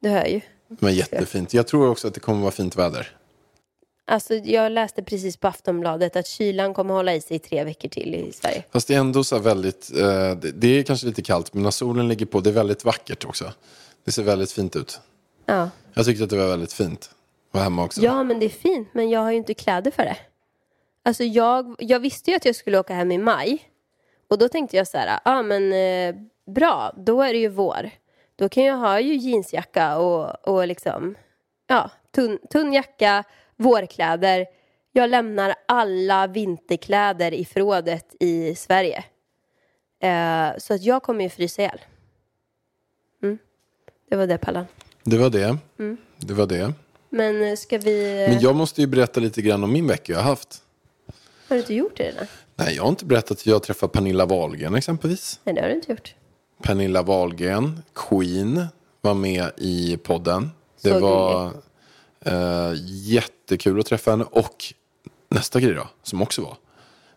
Du hör ju. Men jättefint. Jag tror också att det kommer vara fint väder. Alltså, jag läste precis på Aftonbladet att kylan kommer hålla i sig i tre veckor till i Sverige. Fast det är ändå så väldigt, eh, det är kanske lite kallt, men när solen ligger på, det är väldigt vackert också. Det ser väldigt fint ut. Ja. Jag tyckte att det var väldigt fint. Var hemma också. ja, men det är fint, men jag har ju inte kläder för det. Alltså, jag, jag visste ju att jag skulle åka hem i maj. Och då tänkte jag så här, ja ah, men eh, bra, då är det ju vår. Då kan jag ha ju jeansjacka och, och liksom, ja, tunn, tunn jacka, vårkläder. Jag lämnar alla vinterkläder i förrådet i Sverige. Eh, så att jag kommer ju frysa ihjäl. Mm. Det var det Pallan. Det var det. Mm. Det var det. Men eh, ska vi... Men jag måste ju berätta lite grann om min vecka jag har haft. Har du inte gjort det redan? Nej, jag har inte berättat att jag träffade Pernilla Wahlgren exempelvis. Nej, det har du inte gjort. Pernilla Wahlgren, Queen, var med i podden. Det Så var eh, jättekul att träffa henne. Och nästa grej då, som också var.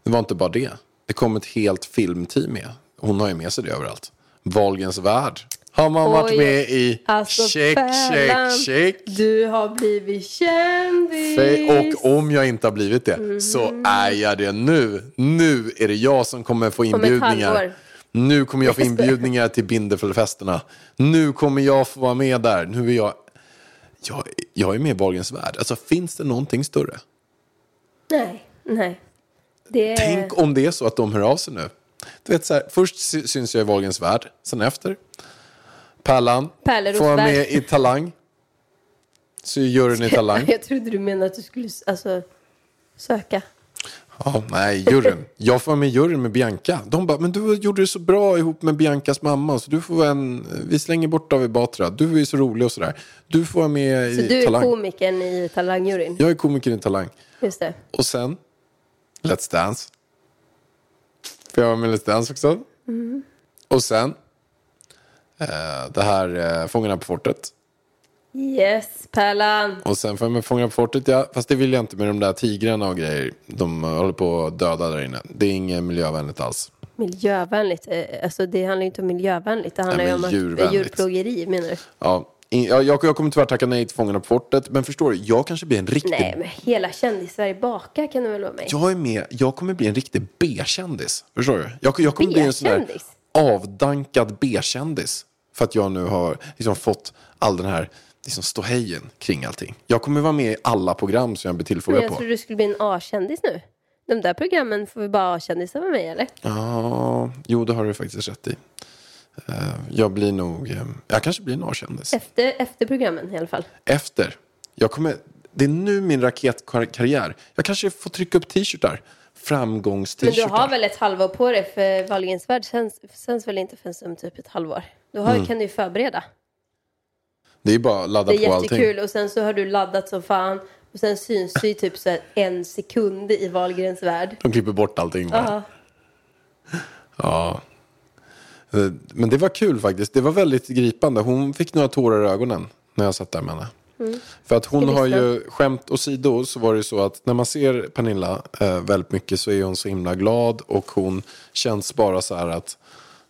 Det var inte bara det. Det kom ett helt filmteam med. Hon har ju med sig det överallt. Wahlgrens värld har man varit Oj. med i. Alltså, check, check, check. Du har blivit kändis. Fe- Och om jag inte har blivit det så är jag det nu. Nu är det jag som kommer få inbjudningar. Nu kommer jag få [laughs] inbjudningar till Binderfällfesterna. Nu kommer jag få vara med där. Nu är jag... Jag, jag är med i Wahlgrens värld. Alltså finns det någonting större? Nej, nej. Det... Tänk om det är så att de hör av sig nu. Du vet så här, först sy- syns jag i Wahlgrens värld. Sen efter. Pärlan. Får värld. med i Talang. Så gör den i [laughs] Talang. Jag trodde du menade att du skulle alltså, söka. Ja, nej, juryn. Jag får vara med juryn med Bianca. De bara, men du gjorde det så bra ihop med Biancas mamma. Så du får en, vi slänger bort David Batra. Du är ju så rolig och sådär. Du får med Så i du är Talang. komikern i Talangjuryn? Jag är komiker i Talang. Just det. Och sen, Let's Dance. Får jag vara med i Let's Dance också? Och sen, det här eh, Fångarna på fortet. Yes, Pärlan. Och sen får jag med Fångarna på fortet, ja. Fast det vill jag inte med de där tigrarna och grejer. De håller på att döda där inne. Det är inget miljövänligt alls. Miljövänligt. eh, Alltså det handlar ju inte om miljövänligt. Det handlar ju om djurvänligt. djurplågeri menar du? Ja, jag, kommer tyvärr tacka nej till Fångarna på fortet. Men förstår du, jag kanske blir en riktig... Nej, men hela kändis-Sverige bakar kan du väl vara med? Jag är med, jag kommer bli en riktig B-kändis. Förstår du? Jag, jag kommer bli en sån där avdankad B-kändis. För att jag nu har liksom fått all den här liksom ståhejen kring allting. Jag kommer vara med i alla program som jag blir Men tillfrågad jag på. tror du skulle bli en A-kändis nu. De där programmen får vi bara A-kändisar med i, eller? Ja, jo det har du faktiskt rätt i. Eh, Jag blir nog, eh, jag kanske blir en A-kändis. Efter, efter programmen i alla fall. Efter. Jag kommer, det är nu min raketkarriär. Jag kanske får trycka upp t-shirtar. Men Framgångs-t-shirtar. du har väl ett halvår på dig för Wahlgrens värld sänds, sänds väl inte förrän om typ ett halvår? Då har, Mm. kan du ju förbereda. Det är bara att ladda Det är på allting. jättekul och sen så har du laddat som fan och sen syns du i typ så en sekund i Wahlgrens värld. De klipper bort allting bara. Ja. Ja. Eh, Men det var kul faktiskt. Det var väldigt gripande. Hon fick några tårar i ögonen när jag satt där med henne. För att hon har ju, skämt åsido, så var det ju så att när man ser Pernilla eh, väldigt mycket så är hon så himla glad och hon känns bara så här att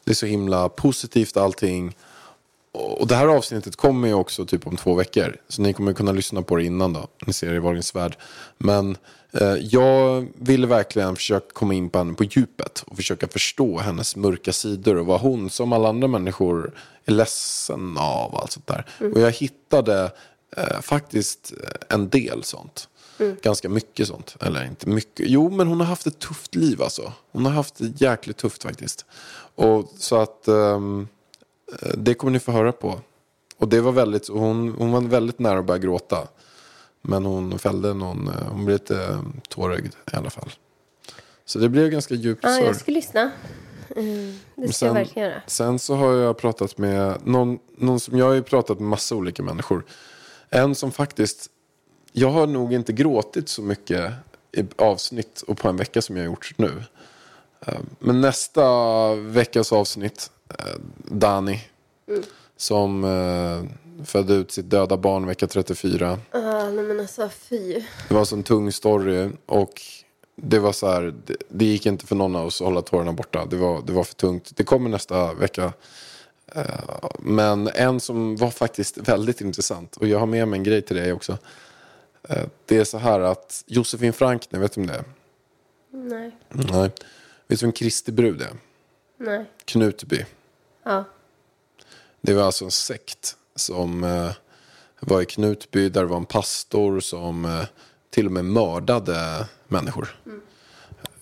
det är så himla positivt allting. Och och det här avsnittet kommer ju också typ om två veckor. Så ni kommer kunna lyssna på det innan då. Ni ser det i Wahlgrens värld. Men eh, jag ville verkligen försöka komma in på henne på djupet. Och försöka förstå hennes mörka sidor. Och vad hon som alla andra människor är ledsen av. Allt sånt där. Och jag hittade eh, faktiskt en del sånt. Ganska mycket sånt. Eller inte mycket. Jo, men hon har haft ett tufft liv alltså. Hon har haft det jäkligt tufft faktiskt. Och så att... ehm, Eh, Det kommer ni få höra på. Och det var väldigt, hon, hon var väldigt nära att börja gråta. Men hon fällde någon, eh, hon blev lite eh, tårögd i alla fall. Så det blev ganska djup Ja, sorg. jag ska lyssna. Mm, det ska jag verkligen göra. sen så har jag pratat med någon, någon som jag har ju pratat med massa olika människor. En som faktiskt, jag har nog inte gråtit så mycket i avsnitt och på en vecka som jag har gjort nu. Eh, Men nästa veckas avsnitt, eh, Dani, som eh, födde ut sitt döda barn vecka 34. Ah, nej men alltså fy. Det var en sån tung story och det var så här, det, det gick inte för någon av oss att hålla tårarna borta. Det var, det var för tungt. Det kommer nästa vecka. Eh, Men en som var faktiskt väldigt intressant och jag har med mig en grej till dig också. Eh, Det är så här att Josefin Frank, ni vet om det är? Nej. Nej. Vet du vem Kristi brud är? Nej. Knutby. Ja. Det var alltså en sekt som eh, var i Knutby där det var en pastor som eh, till och med mördade människor.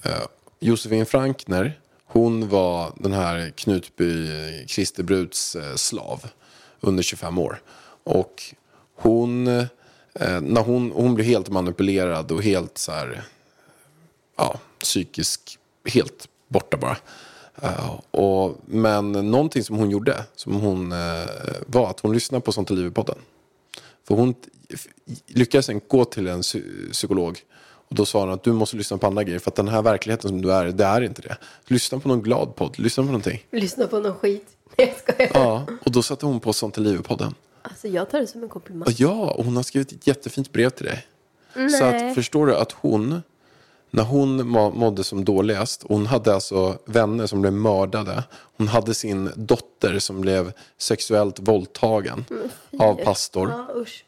Eh, Josefin Frankner, hon var den här Knutby Kristi bruds slav under 25 år. Och hon, eh, när hon, hon blev helt manipulerad och helt så här, ja, psykisk, helt borta bara. Eh, och, men någonting som hon gjorde, som hon eh, var att hon lyssnade på Sånt är livet-podden. För hon lyckades sen gå till en psy- psykolog och då sa hon att du måste lyssna på andra grejer för att den här verkligheten som du är, det är inte det. Lyssna på någon glad podd, lyssna på någonting. Lyssna på någon skit. [laughs] Jag skojar. Ja, och då satte hon på Sånt är livet-podden. Alltså jag tar det som en komplimang. Och ja, och hon har skrivit ett jättefint brev till dig. Så Nej. att, förstår du att hon, när hon må- mådde som dåligast, hon hade alltså vänner som blev mördade. Hon hade sin dotter som blev sexuellt våldtagen av pastor. Ja, usch.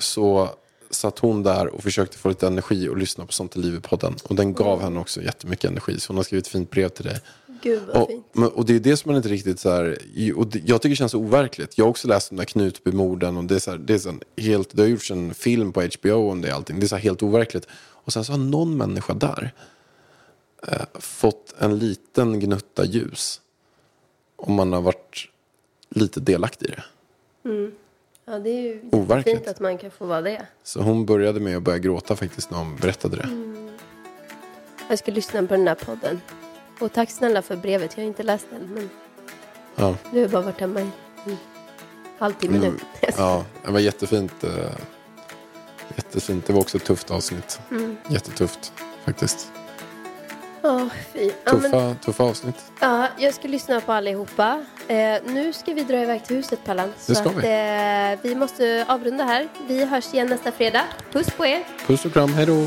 Så satt hon där och försökte få lite energi och lyssna på Sånt i livet-podden. Och den gav henne också jättemycket energi. Så hon har skrivit ett fint brev till dig. Gud vad Och, fint. och det är det som man inte riktigt så här, och det, jag tycker det känns så overkligt. Jag har också läst om de där Knutbymorden och det är så här, det är så här helt, det har gjorts en film på HBO om det allting. Det är så här helt overkligt. Och sen så har någon människa där eh, fått en liten gnutta ljus. Om man har varit lite delaktig i det. Ja, det är ju Overkligt. fint att man kan få vara det. Så hon började med att börja gråta faktiskt när hon berättade det. Jag ska lyssna på den här podden. Och tack snälla för brevet. Jag har inte läst den. Men Ja. du har bara varit hemma i en halvtimme nu. Ja, det var jättefint. eh, Jättefint. Det var också ett tufft avsnitt. Mm. Jättetufft faktiskt. Ja, fy. Ja, men, Tuffa, tuffa avsnitt. ja, jag ska lyssna på allihopa. Eh, nu ska vi dra iväg till huset Pallan. Det ska att, vi. eh, vi måste avrunda här. Vi hörs igen nästa fredag. Puss på er. Puss och kram, hej då.